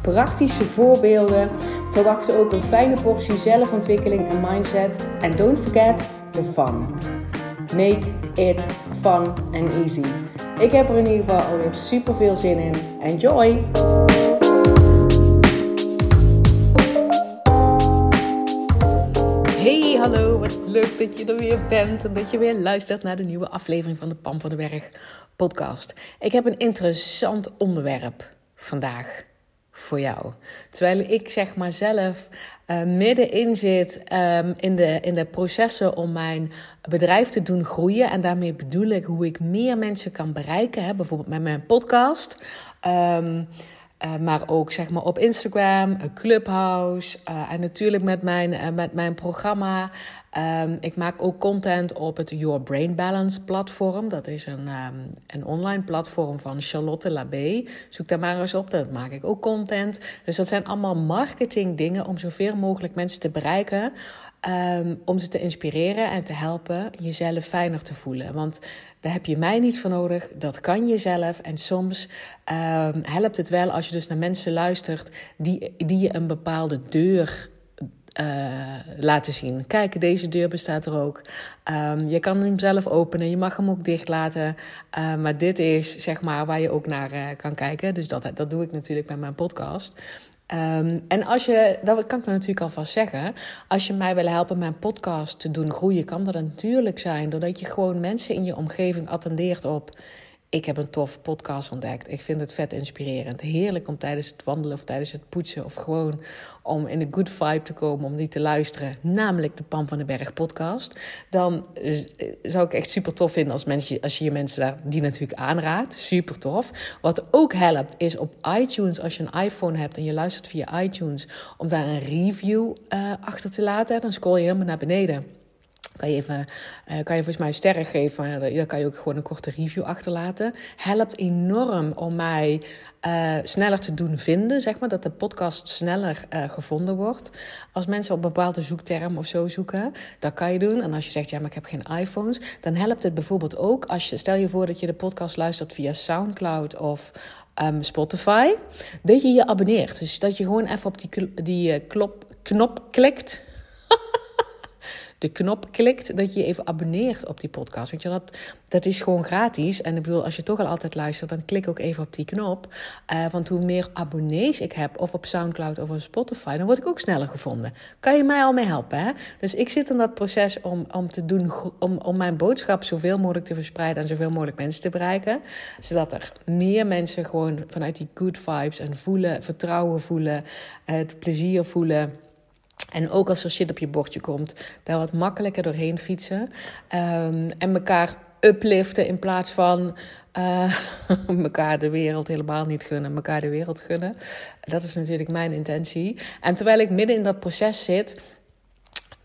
praktische voorbeelden. Verwacht ook een fijne portie zelfontwikkeling en mindset. En don't forget the fun. Make it fun and easy. Ik heb er in ieder geval alweer super veel zin in. Enjoy! Hey, hallo, wat leuk dat je er weer bent en dat je weer luistert naar de nieuwe aflevering van de Pam van de Berg podcast. Ik heb een interessant onderwerp vandaag voor jou. Terwijl ik zeg maar zelf uh, middenin zit um, in, de, in de processen om mijn bedrijf te doen groeien. En daarmee bedoel ik hoe ik meer mensen kan bereiken. Hè? Bijvoorbeeld met mijn podcast. Um, uh, maar ook zeg maar op Instagram, Clubhouse uh, en natuurlijk met mijn, uh, met mijn programma. Um, ik maak ook content op het Your Brain Balance platform. Dat is een, um, een online platform van Charlotte Labé. Zoek daar maar eens op, daar maak ik ook content. Dus dat zijn allemaal marketing dingen om zoveel mogelijk mensen te bereiken. Um, om ze te inspireren en te helpen jezelf fijner te voelen. Want daar heb je mij niet voor nodig. Dat kan je zelf. En soms um, helpt het wel als je dus naar mensen luistert die, die je een bepaalde deur uh, laten zien. Kijk, deze deur bestaat er ook. Um, je kan hem zelf openen, je mag hem ook dicht laten. Uh, maar dit is zeg maar waar je ook naar uh, kan kijken. Dus dat, dat doe ik natuurlijk bij mijn podcast. Um, en als je, dat kan ik natuurlijk alvast zeggen, als je mij wil helpen mijn podcast te doen groeien, kan dat natuurlijk zijn doordat je gewoon mensen in je omgeving attendeert op ik heb een toffe podcast ontdekt. Ik vind het vet inspirerend. Heerlijk om tijdens het wandelen of tijdens het poetsen of gewoon om in een good vibe te komen om die te luisteren, namelijk de Pam van den Berg podcast. Dan zou ik echt super tof vinden als, als je je mensen daar die natuurlijk aanraadt. Super tof. Wat ook helpt is op iTunes, als je een iPhone hebt en je luistert via iTunes, om daar een review uh, achter te laten. Dan scroll je helemaal naar beneden kan je, even, uh, kan je volgens mij sterren geven. Dan kan je ook gewoon een korte review achterlaten. Helpt enorm om mij uh, sneller te doen vinden, zeg maar. Dat de podcast sneller gevonden wordt. Als mensen op een bepaalde zoekterm of zo zoeken, dat kan je doen. En als je zegt, ja, maar ik heb geen iPhones, dan helpt het bijvoorbeeld ook als je, stel je voor dat je de podcast luistert via Soundcloud of um, Spotify, dat je je abonneert. Dus dat je gewoon even op die, die knop klikt de knop klikt, dat je je even abonneert op die podcast. Weet je, dat, dat is gewoon gratis. En ik bedoel, als je toch al altijd luistert, dan klik ook even op die knop. Uh, want hoe meer abonnees ik heb, of op Soundcloud of op Spotify, dan word ik ook sneller gevonden. Kan je mij al mee helpen? Hè? Dus ik zit in dat proces om, om, te doen, om, om mijn boodschap zoveel mogelijk te verspreiden en zoveel mogelijk mensen te bereiken. Zodat er meer mensen gewoon vanuit die good vibes en voelen, vertrouwen voelen, het plezier voelen en ook als er shit op je bordje komt, daar wat makkelijker doorheen fietsen. Um, en elkaar upliften in plaats van elkaar de wereld helemaal niet gunnen, elkaar de wereld gunnen. Dat is natuurlijk mijn intentie. En terwijl ik midden in dat proces zit,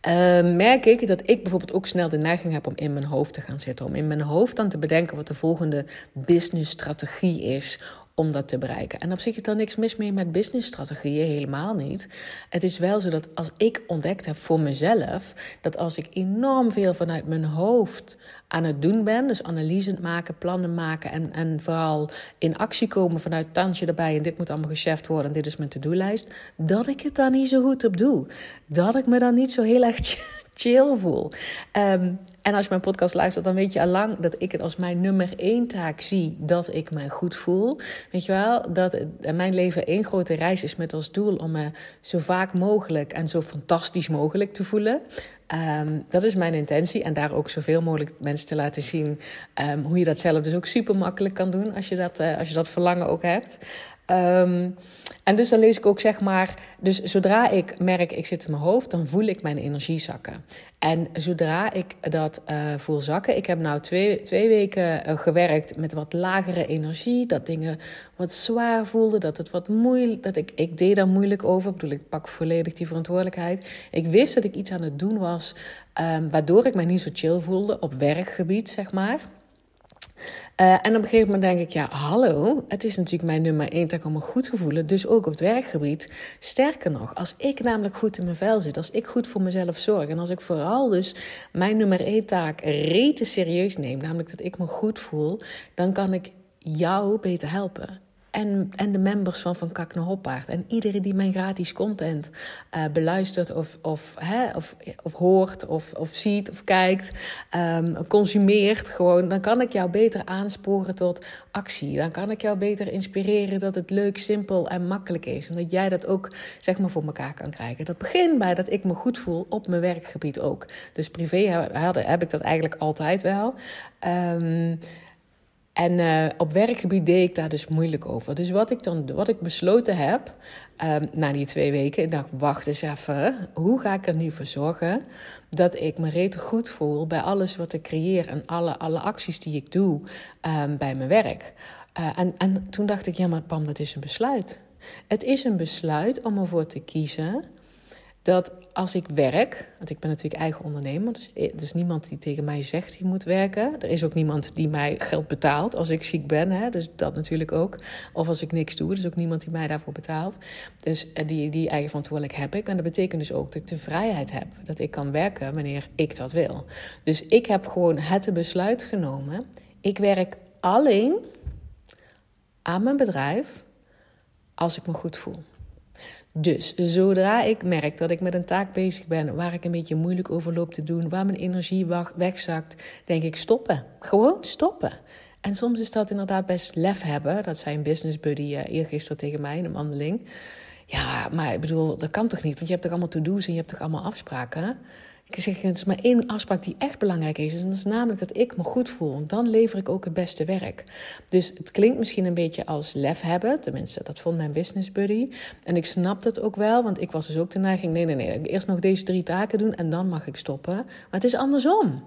uh, merk ik dat ik bijvoorbeeld ook snel de neiging heb om in mijn hoofd te gaan zitten. Om in mijn hoofd dan te bedenken wat de volgende businessstrategie is om dat te bereiken. En op zich is er niks mis mee met businessstrategieën, helemaal niet. Het is wel zo dat als ik ontdekt heb voor mezelf, dat als ik enorm veel vanuit mijn hoofd aan het doen ben, dus analyse maken, plannen maken en, en vooral in actie komen vanuit tandje erbij en dit moet allemaal gecheft worden en dit is mijn to-do-lijst, dat ik het dan niet zo goed op doe. Dat ik me dan niet zo heel erg chill voel. Um, en als je mijn podcast luistert, dan weet je al lang dat ik het als mijn nummer één taak zie dat ik me goed voel. Weet je wel, dat mijn leven één grote reis is met als doel om me zo vaak mogelijk en zo fantastisch mogelijk te voelen. Um, dat is mijn intentie. En daar ook zoveel mogelijk mensen te laten zien um, hoe je dat zelf dus ook super makkelijk kan doen als je dat, uh, als je dat verlangen ook hebt. Um, En dus dan lees ik ook zeg maar, dus zodra ik merk ik zit in mijn hoofd, dan voel ik mijn energie zakken. En zodra ik dat uh, voel zakken, ik heb nou twee, twee weken uh, gewerkt met wat lagere energie, dat dingen wat zwaar voelden, dat het wat moeilijk, dat ik, ik deed daar moeilijk over. Ik bedoel, ik pak volledig die verantwoordelijkheid. Ik wist dat ik iets aan het doen was, um, waardoor ik mij niet zo chill voelde op werkgebied, zeg maar. Uh, en op een gegeven moment denk ik, ja, hallo, het is natuurlijk mijn nummer één taak om me goed te voelen. Dus ook op het werkgebied. Sterker nog, als ik namelijk goed in mijn vel zit, als ik goed voor mezelf zorg en als ik vooral dus mijn nummer één taak rete serieus neem, namelijk dat ik me goed voel, dan kan ik jou beter helpen en, en de members van Van Kak naar Hoppaard. En iedereen die mijn gratis content uh, beluistert of, of, hè, of, of hoort of, of ziet of kijkt, um, consumeert gewoon, dan kan ik jou beter aansporen tot actie. Dan kan ik jou beter inspireren dat het leuk, simpel en makkelijk is. En dat jij dat ook zeg maar voor elkaar kan krijgen. Dat begint bij dat ik me goed voel op mijn werkgebied ook. Dus privé heb, heb ik dat eigenlijk altijd wel. Um, en uh, op werkgebied deed ik daar dus moeilijk over. Dus wat ik dan wat ik besloten heb um, na die twee weken, ik dacht, wacht eens even, hoe ga ik er nu voor zorgen dat ik me rete goed voel bij alles wat ik creëer en alle, alle acties die ik doe um, bij mijn werk. Uh, en, en toen dacht ik, ja, maar Pam, dat is een besluit. Het is een besluit om ervoor te kiezen dat als ik werk, want ik ben natuurlijk eigen ondernemer, dus er is niemand die tegen mij zegt je moet werken. Er is ook niemand die mij geld betaalt als ik ziek ben, hè, dus dat natuurlijk ook. Of als ik niks doe, er is ook niemand die mij daarvoor betaalt. Dus eh, die, die eigen verantwoordelijkheid heb ik. En dat betekent dus ook dat ik de vrijheid heb, dat ik kan werken wanneer ik dat wil. Dus ik heb gewoon het besluit genomen. Ik werk alleen aan mijn bedrijf als ik me goed voel. Dus zodra ik merk dat ik met een taak bezig ben waar ik een beetje moeilijk over loop te doen, waar mijn energie wegzakt, denk ik stoppen. Gewoon stoppen. En soms is dat inderdaad best lef hebben. Dat zei een business buddy uh, eergisteren tegen mij in een wandeling. Ja, maar ik bedoel, dat kan toch niet? Want je hebt toch allemaal to-do's en je hebt toch allemaal afspraken? Ik zeg, het is maar één afspraak die echt belangrijk is. En dat is namelijk dat ik me goed voel. Want dan lever ik ook het beste werk. Dus het klinkt misschien een beetje als lef hebben. Tenminste, dat vond mijn business buddy. En ik snap dat ook wel. Want ik was dus ook de neiging, nee, nee, nee. Eerst nog deze drie taken doen en dan mag ik stoppen. Maar het is andersom.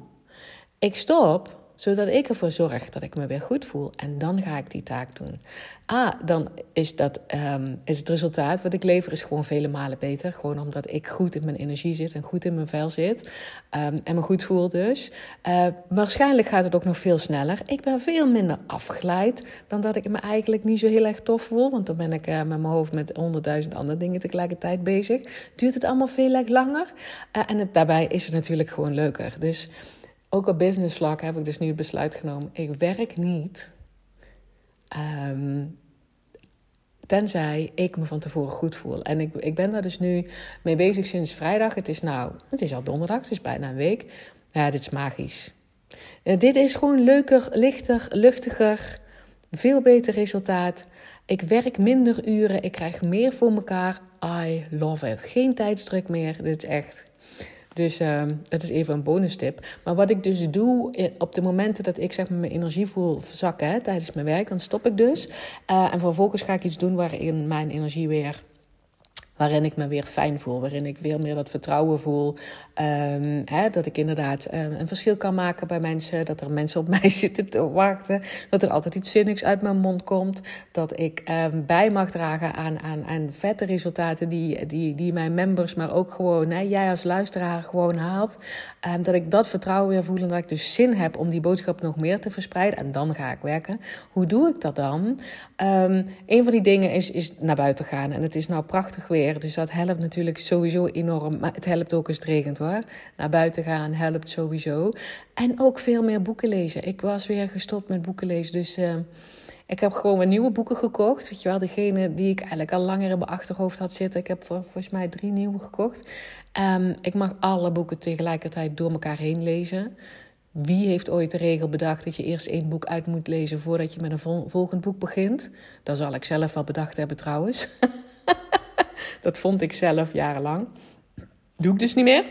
Ik stop zodat ik ervoor zorg dat ik me weer goed voel. En dan ga ik die taak doen. Ah, dan is, dat, um, is het resultaat wat ik lever is gewoon vele malen beter. Gewoon omdat ik goed in mijn energie zit en goed in mijn vel zit. Um, en me goed voel dus. Uh, waarschijnlijk gaat het ook nog veel sneller. Ik ben veel minder afgeleid dan dat ik me eigenlijk niet zo heel erg tof voel. Want dan ben ik uh, met mijn hoofd met honderdduizend andere dingen tegelijkertijd bezig. Duurt het allemaal veel langer. Uh, en het, daarbij is het natuurlijk gewoon leuker. Dus ook op business vlak heb ik dus nu het besluit genomen. Ik werk niet. Um, tenzij ik me van tevoren goed voel. En ik, ik ben daar dus nu mee bezig sinds vrijdag. Het is nou, het is al donderdag, het is bijna een week. Ja, dit is magisch. Uh, dit is gewoon leuker, lichter, luchtiger. Veel beter resultaat. Ik werk minder uren. Ik krijg meer voor elkaar. I love it. Geen tijdsdruk meer. Dit is echt dus uh, dat is even een bonus tip. Maar wat ik dus doe eh, op de momenten dat ik zeg maar, mijn energie voel zakken tijdens mijn werk, dan stop ik dus. Uh, en vervolgens ga ik iets doen waarin mijn energie weer waarin ik me weer fijn voel, waarin ik veel meer dat vertrouwen voel. Um, hè, dat ik inderdaad um, een verschil kan maken bij mensen, dat er mensen op mij zitten te wachten, dat er altijd iets zinnigs uit mijn mond komt, dat ik um, bij mag dragen aan, aan, aan vette resultaten die, die, die mijn members, maar ook gewoon jij als luisteraar gewoon haalt. dat ik dat vertrouwen weer voel en dat ik dus zin heb om die boodschap nog meer te verspreiden. En dan ga ik werken. Hoe doe ik dat dan? een van die dingen is, is naar buiten gaan. En het is nou prachtig weer. Dus dat helpt natuurlijk sowieso enorm. Maar het helpt ook als het regent hoor. Naar buiten gaan helpt sowieso. En ook veel meer boeken lezen. Ik was weer gestopt met boeken lezen. Dus uh, ik heb gewoon weer nieuwe boeken gekocht. Weet je wel, degene die ik eigenlijk al langer in mijn achterhoofd had zitten. Ik heb volgens mij drie nieuwe gekocht. Um, ik mag alle boeken tegelijkertijd door elkaar heen lezen. Wie heeft ooit de regel bedacht dat je eerst één boek uit moet lezen voordat je met een volgend boek begint? Dat zal ik zelf wel bedacht hebben trouwens. Dat vond ik zelf jarenlang. Doe ik dus niet meer.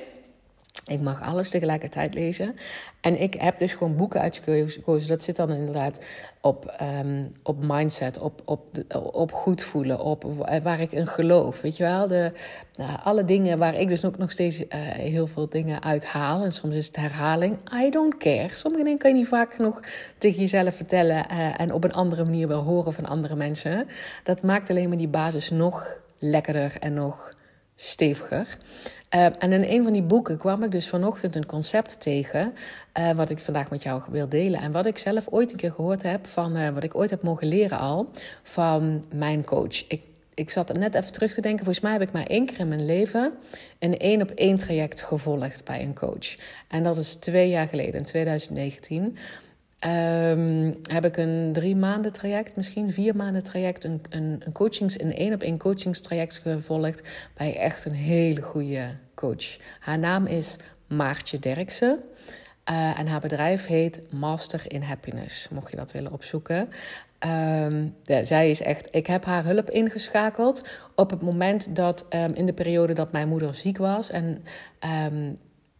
Ik mag alles tegelijkertijd lezen. En ik heb dus gewoon boeken uitgekozen. Dat zit dan inderdaad op, um, op mindset, op, op, op goed voelen, op waar ik in geloof. Weet je wel? De, uh, alle dingen waar ik dus ook nog steeds uh, heel veel dingen uithaal. En soms is het herhaling. I don't care. Sommige dingen kan je niet vaak genoeg tegen jezelf vertellen. Uh, en op een andere manier wel horen van andere mensen. Dat maakt alleen maar die basis nog lekkerder en nog steviger. Uh, en in een van die boeken kwam ik dus vanochtend een concept tegen, uh, wat ik vandaag met jou wil delen. En wat ik zelf ooit een keer gehoord heb van, uh, wat ik ooit heb mogen leren al, van mijn coach. Ik, ik zat net even terug te denken, volgens mij heb ik maar één keer in mijn leven een één op één traject gevolgd bij een coach. En dat is twee jaar geleden, in 2019. Um, heb ik een drie maanden traject, misschien vier maanden traject, een, een, een coachings, een één op één coachingstraject gevolgd bij echt een hele goede coach. Haar naam is Maartje Derksen. Uh, en haar bedrijf heet Master in Happiness, mocht je dat willen opzoeken. Ja, zij is echt. Ik heb haar hulp ingeschakeld op het moment dat um, in de periode dat mijn moeder ziek was. En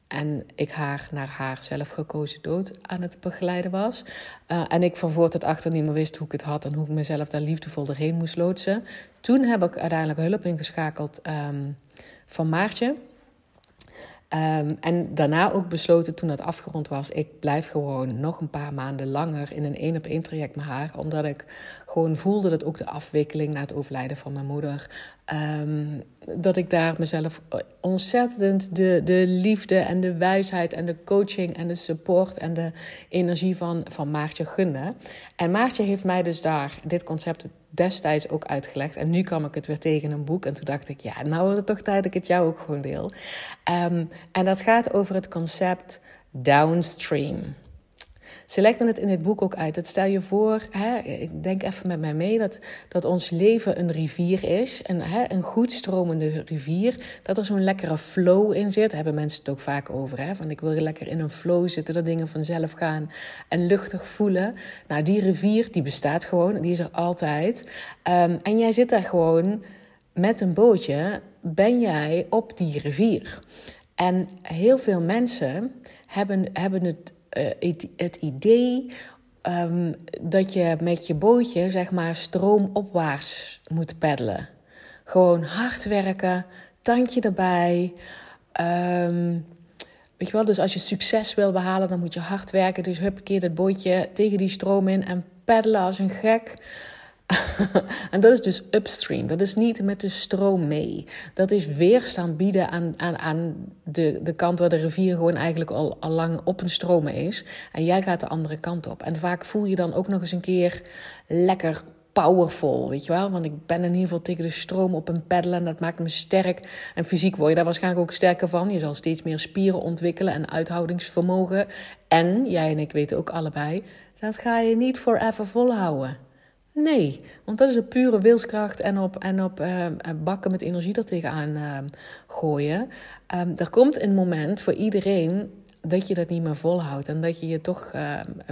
en ik haar naar haar zelf gekozen dood aan het begeleiden was. Uh, en ik van voor tot achter niet meer wist hoe ik het had en hoe ik mezelf daar liefdevol doorheen moest loodsen. Toen heb ik uiteindelijk hulp ingeschakeld um, van Maartje. Um, en daarna ook besloten, toen dat afgerond was, ik blijf gewoon nog een paar maanden langer in een één op één traject met haar. Omdat ik gewoon voelde dat ook de afwikkeling na het overlijden van mijn moeder Um, dat ik daar mezelf ontzettend de, de liefde en de wijsheid en de coaching en de support en de energie van, van Maartje gunde. En Maartje heeft mij dus daar dit concept destijds ook uitgelegd. En nu kwam ik het weer tegen een boek. En toen dacht ik, ja, nou wordt het toch tijd dat ik het jou ook gewoon deel. Um, en dat gaat over het concept downstream. Ze legden het in het boek ook uit. Dat stel je voor, hè, ik denk even met mij mee, dat, dat ons leven een rivier is. Een, hè, een goed stromende rivier. Dat er zo'n lekkere flow in zit. Daar hebben mensen het ook vaak over. Hè, van ik wil lekker in een flow zitten, dat dingen vanzelf gaan en luchtig voelen. Nou, die rivier, die bestaat gewoon. Die is er altijd. Um, en jij zit daar gewoon met een bootje, ben jij op die rivier. En heel veel mensen hebben, hebben het het, het, idee um, dat je met je bootje, zeg maar, stroomopwaarts moet peddelen. Gewoon hard werken, tandje erbij. Um, weet je wel, dus als je succes wil behalen, dan moet je hard werken. Dus hup, keer dat bootje tegen die stroom in en peddelen als een gek. en dat is dus upstream. Dat is niet met de stroom mee. Dat is weerstand bieden aan, aan, aan de, de kant waar de rivier gewoon eigenlijk al, al lang op een stromen is. En jij gaat de andere kant op. En vaak voel je dan ook nog eens een keer lekker powerful, weet je wel? Want ik ben in ieder geval tegen de stroom op een peddelen en dat maakt me sterk. En fysiek word je daar waarschijnlijk ook sterker van. Je zal steeds meer spieren ontwikkelen en uithoudingsvermogen. En, jij en ik weten ook allebei, dat ga je niet forever volhouden. Nee, want dat is een pure wilskracht en op, en op uh, bakken met energie er tegenaan uh, gooien. Um, er komt een moment voor iedereen dat je dat niet meer volhoudt en dat je je toch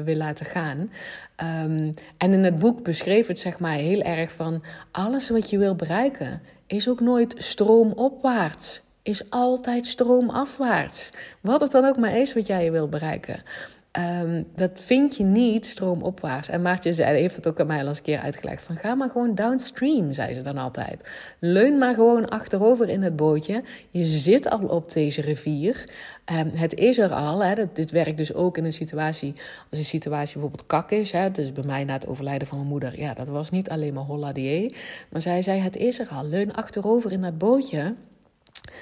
wil laten gaan. Um, en in het boek beschreef het zeg maar heel erg van alles wat je wil bereiken is ook nooit stroomopwaarts. Is altijd stroomafwaarts. Wat het dan ook maar is wat jij wil bereiken. Um, dat vind je niet stroomopwaarts. En Maartje zei, heeft het ook aan mij al eens een keer uitgelegd. Van ga maar gewoon downstream, zei ze dan altijd. Leun maar gewoon achterover in het bootje. Je zit al op deze rivier. Um, het is er al. Hè. Dit werkt dus ook in een situatie, als een situatie bijvoorbeeld kak is. Hè. Dus bij mij na het overlijden van mijn moeder. Ja, dat was niet alleen maar holla die. Maar zij zei, het is er al. Leun achterover in dat bootje.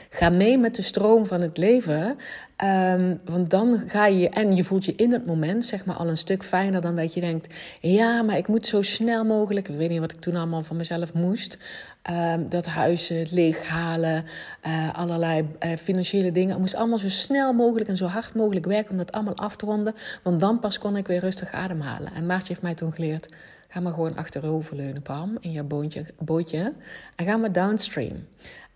Ga mee met de stroom van het leven. Um, want dan ga je, en je voelt je in het moment zeg maar al een stuk fijner dan dat je denkt: ja, maar ik moet zo snel mogelijk. Ik weet niet wat ik toen allemaal van mezelf moest. Um, dat huizen leeghalen, uh, allerlei uh, financiële dingen. Ik moest allemaal zo snel mogelijk en zo hard mogelijk werken om dat allemaal af te ronden. Want dan pas kon ik weer rustig ademhalen. En Maartje heeft mij toen geleerd: ga maar gewoon achteroverleunen, Pam, in je bootje. En ga maar downstream.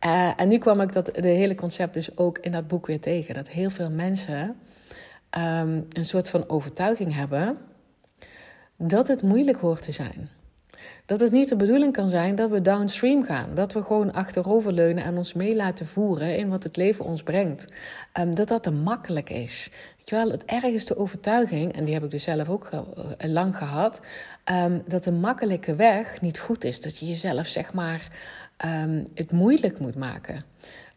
Uh, en nu kwam ik dat de hele concept dus ook in dat boek weer tegen. Dat heel veel mensen um, een soort van overtuiging hebben dat het moeilijk hoort te zijn. Dat het niet de bedoeling kan zijn dat we downstream gaan. Dat we gewoon achteroverleunen en ons mee laten voeren in wat het leven ons brengt. Um, dat dat te makkelijk is. Weet je wel, het ergste overtuiging, en die heb ik dus zelf ook uh, lang gehad, um, dat de makkelijke weg niet goed is. Dat je jezelf zeg maar um, het moeilijk moet maken.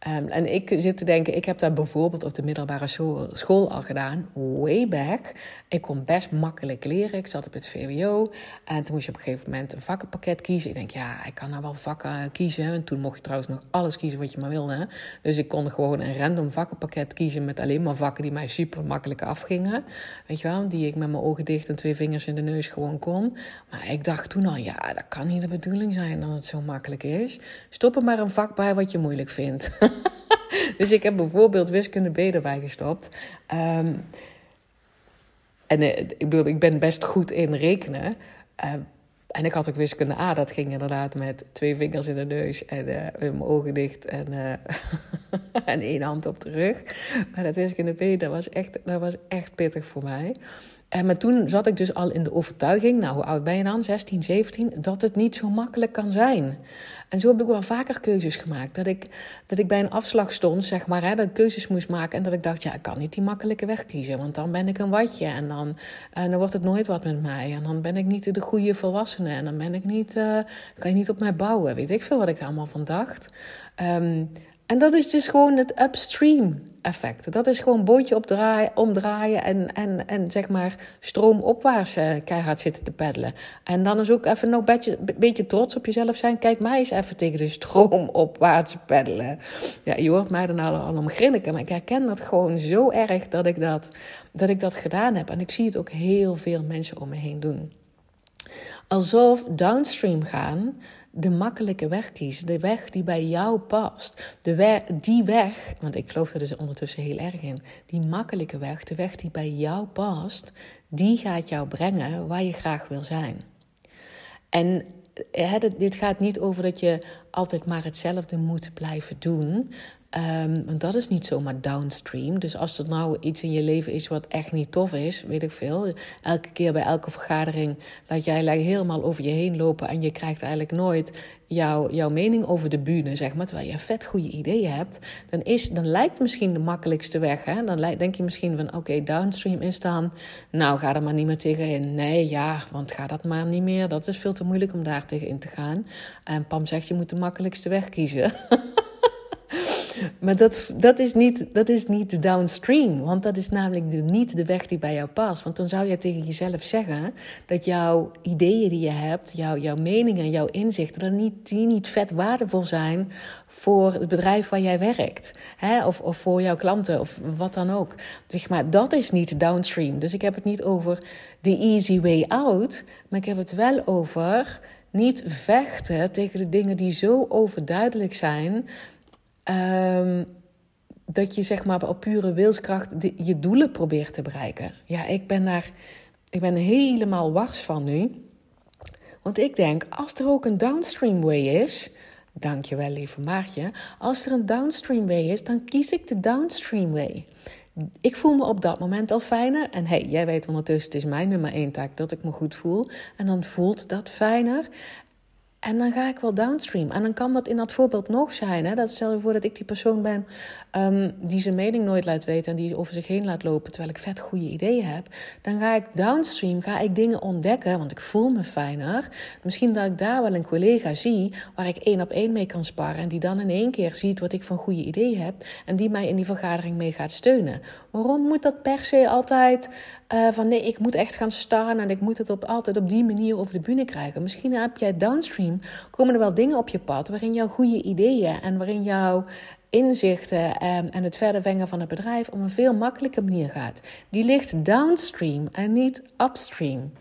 Um, en ik zit te denken, ik heb dat bijvoorbeeld op de middelbare school, al gedaan, way back. Ik kon best makkelijk leren. Ik zat op het VWO en toen moest je op een gegeven moment een vakkenpakket kiezen. Ik denk, ja, ik kan nou wel vakken kiezen. En toen mocht je trouwens nog alles kiezen wat je maar wilde. Dus ik kon gewoon een random vakkenpakket kiezen met alleen maar vakken die mij super makkelijk afgingen. Weet je wel, die ik met mijn ogen dicht en twee vingers in de neus gewoon kon. Maar ik dacht toen al, ja, dat kan niet de bedoeling zijn dat het zo makkelijk is. Stop er maar een vak bij wat je moeilijk vindt. dus ik heb bijvoorbeeld wiskunde B erbij gestopt. Um, en uh, ik, bedoel, ik ben best goed in rekenen. Uh, en ik had ook wiskunde A, dat ging inderdaad met twee vingers in de neus en uh, mijn ogen dicht en, en één hand op de rug. Maar dat wiskunde B, dat was echt, dat was echt pittig voor mij. En maar toen zat ik dus al in de overtuiging, nou hoe oud ben je dan, 16, 17, dat het niet zo makkelijk kan zijn. En zo heb ik wel vaker keuzes gemaakt. Dat ik, dat ik bij een afslag stond, zeg maar, hè, dat ik keuzes moest maken. En dat ik dacht, ja, ik kan niet die makkelijke weg kiezen. Want dan ben ik een watje. En dan, en dan wordt het nooit wat met mij. En dan ben ik niet de goede volwassene. En dan ben ik niet, uh, kan je niet op mij bouwen. Weet ik veel wat ik er allemaal van dacht. Um, en dat is dus gewoon het upstream effect. Dat is gewoon bootje opdraaien, omdraaien en, en, en zeg maar stroomopwaarts uh, keihard zitten te peddelen. En dan is ook even nog een beetje, beetje trots op jezelf zijn. Kijk mij eens even tegen de stroomopwaarts peddelen. Ja, je hoort mij dan al, al om grinniken, maar ik herken dat gewoon zo erg dat ik dat, dat ik dat gedaan heb. En ik zie het ook heel veel mensen om me heen doen. Alsof downstream gaan de makkelijke weg kiezen. De weg die bij jou past. De die weg, want ik geloof er dus ondertussen heel erg in. Die makkelijke weg, de weg die bij jou past, die gaat jou brengen waar je graag wil zijn. En hè, dit gaat niet over dat je altijd maar hetzelfde moet blijven doen. Want dat is niet zomaar downstream. Dus als er nou iets in je leven is wat echt niet tof is, weet ik veel. Elke keer bij elke vergadering laat jij helemaal over je heen lopen en je krijgt eigenlijk nooit jouw, jouw mening over de bühne, zeg maar. Terwijl je vet goede ideeën hebt, dan, is, dan lijkt misschien de makkelijkste weg. Hè? Dan denk je misschien van oké, downstream is dan. Nou, ga er maar niet meer tegenin. Nee, ja, want ga dat maar niet meer. Dat is veel te moeilijk om daar tegenin te gaan. En Pam zegt je moet de makkelijkste weg kiezen. Maar dat, dat, is niet, dat is niet de downstream. Want dat is namelijk niet de weg die bij jou past. Want dan zou je tegen jezelf zeggen dat jouw ideeën die je hebt, jouw, jouw meningen, jouw inzichten, dat niet, die niet vet waardevol zijn voor het bedrijf waar jij werkt. Hè? Of, of voor jouw klanten of wat dan ook. Zeg maar, dat is niet downstream. Dus ik heb het niet over the easy way out. Maar ik heb het wel over niet vechten tegen de dingen die zo overduidelijk zijn Um, dat je zeg maar op pure wilskracht je doelen probeert te bereiken. Ja, ik ben daar ik ben helemaal wars van nu. Want ik denk, als er ook een downstream way is, dankjewel lieve Maartje, als er een downstream way is, dan kies ik de downstream way. Ik voel me op dat moment al fijner. En hey, jij weet ondertussen, het is mijn nummer één taak dat ik me goed voel. En dan voelt dat fijner. En dan ga ik wel downstream. En dan kan dat in dat voorbeeld nog zijn. Hè? Dat stel je voor dat ik die persoon ben um, die zijn mening nooit laat weten en die over zich heen laat lopen terwijl ik vet goede ideeën heb. Dan ga ik downstream, ga ik dingen ontdekken, want ik voel me fijner. Misschien dat ik daar wel een collega zie waar ik één op één mee kan sparren. En die dan in één keer ziet wat ik van goede ideeën heb. En die mij in die vergadering mee gaat steunen. Waarom moet dat per se altijd uh, van nee, ik moet echt gaan staan en ik moet het op, altijd op die manier over de bühne krijgen. Misschien heb jij downstream, komen er wel dingen op je pad waarin jouw goede ideeën en waarin jouw inzichten en, en het verder vengen van het bedrijf op een veel makkelijker manier gaat. Die ligt downstream en niet upstream.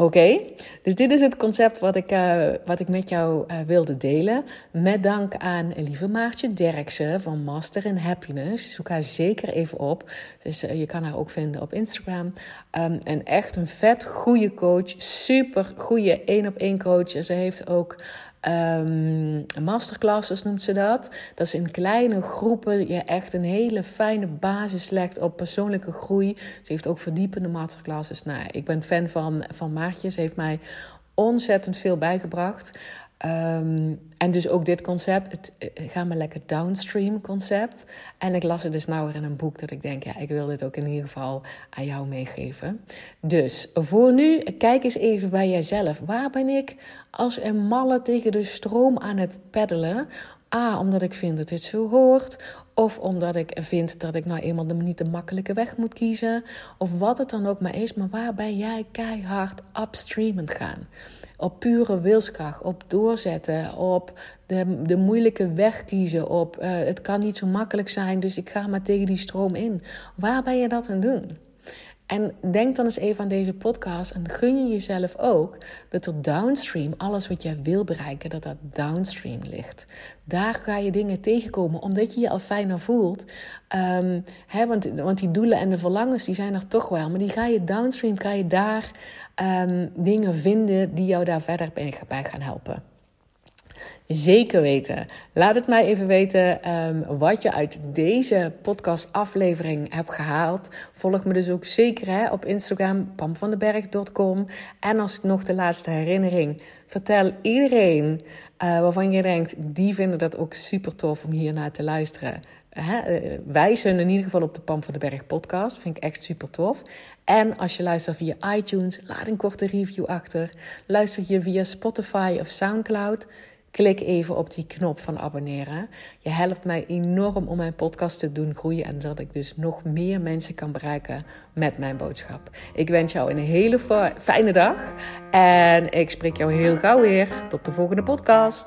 Oké, dus dit is het concept wat ik, uh, wat ik met jou uh, wilde delen. Met dank aan lieve Maartje Derksen van Master in Happiness. Zoek haar zeker even op. Dus uh, je kan haar ook vinden op Instagram. Um, en echt een vet goede coach. Super goede één op één coach. Ze heeft ook Um, masterclasses noemt ze dat. Dat is in kleine groepen je echt een hele fijne basis legt op persoonlijke groei. Ze heeft ook verdiepende masterclasses. Nou, ik ben fan van, van Maartje. Ze heeft mij ontzettend veel bijgebracht. Ehm, en dus ook dit concept, het uh, ga maar lekker downstream concept. En ik las het dus nou in een boek dat ik denk, ja, ik wil dit ook in ieder geval aan jou meegeven. Dus voor nu, kijk eens even bij jezelf. Waar ben ik als een malle tegen de stroom aan het peddelen? A, omdat ik vind dat dit zo hoort. Of omdat ik vind dat ik nou eenmaal de, niet de makkelijke weg moet kiezen. Of wat het dan ook maar is. Maar waar ben jij keihard upstreamend gaan? Op pure wilskracht, op doorzetten, op de, de moeilijke weg kiezen, op uh, het kan niet zo makkelijk zijn, dus ik ga maar tegen die stroom in. Waar ben je dat aan doen? En denk dan eens even aan deze podcast en gun je jezelf ook dat er downstream, alles wat jij wil bereiken, dat dat downstream ligt. Daar ga je dingen tegenkomen omdat je je al fijner voelt. Hè, want, want die doelen en de verlangens die zijn er toch wel, maar die ga je downstream, ga je daar um, dingen vinden die jou daar verder bij gaan helpen. Zeker weten. Laat het mij even weten um, wat je uit deze podcastaflevering hebt gehaald. Volg me dus ook zeker hè, op Instagram, pamvandenberg.com. En als ik nog de laatste herinnering vertel iedereen uh, waarvan je denkt, die vinden dat ook super tof om hier naar te luisteren. Hè, wijs hun in ieder geval op de Pam van den Berg podcast. Vind ik echt super tof. En als je luistert via iTunes, laat een korte review achter. Luister je via Spotify of Soundcloud Klik even op die knop van abonneren. Je helpt mij enorm om mijn podcast te doen groeien en zodat ik dus nog meer mensen kan bereiken met mijn boodschap. Ik wens jou een hele fijne dag en ik spreek jou heel gauw weer. Tot de volgende podcast.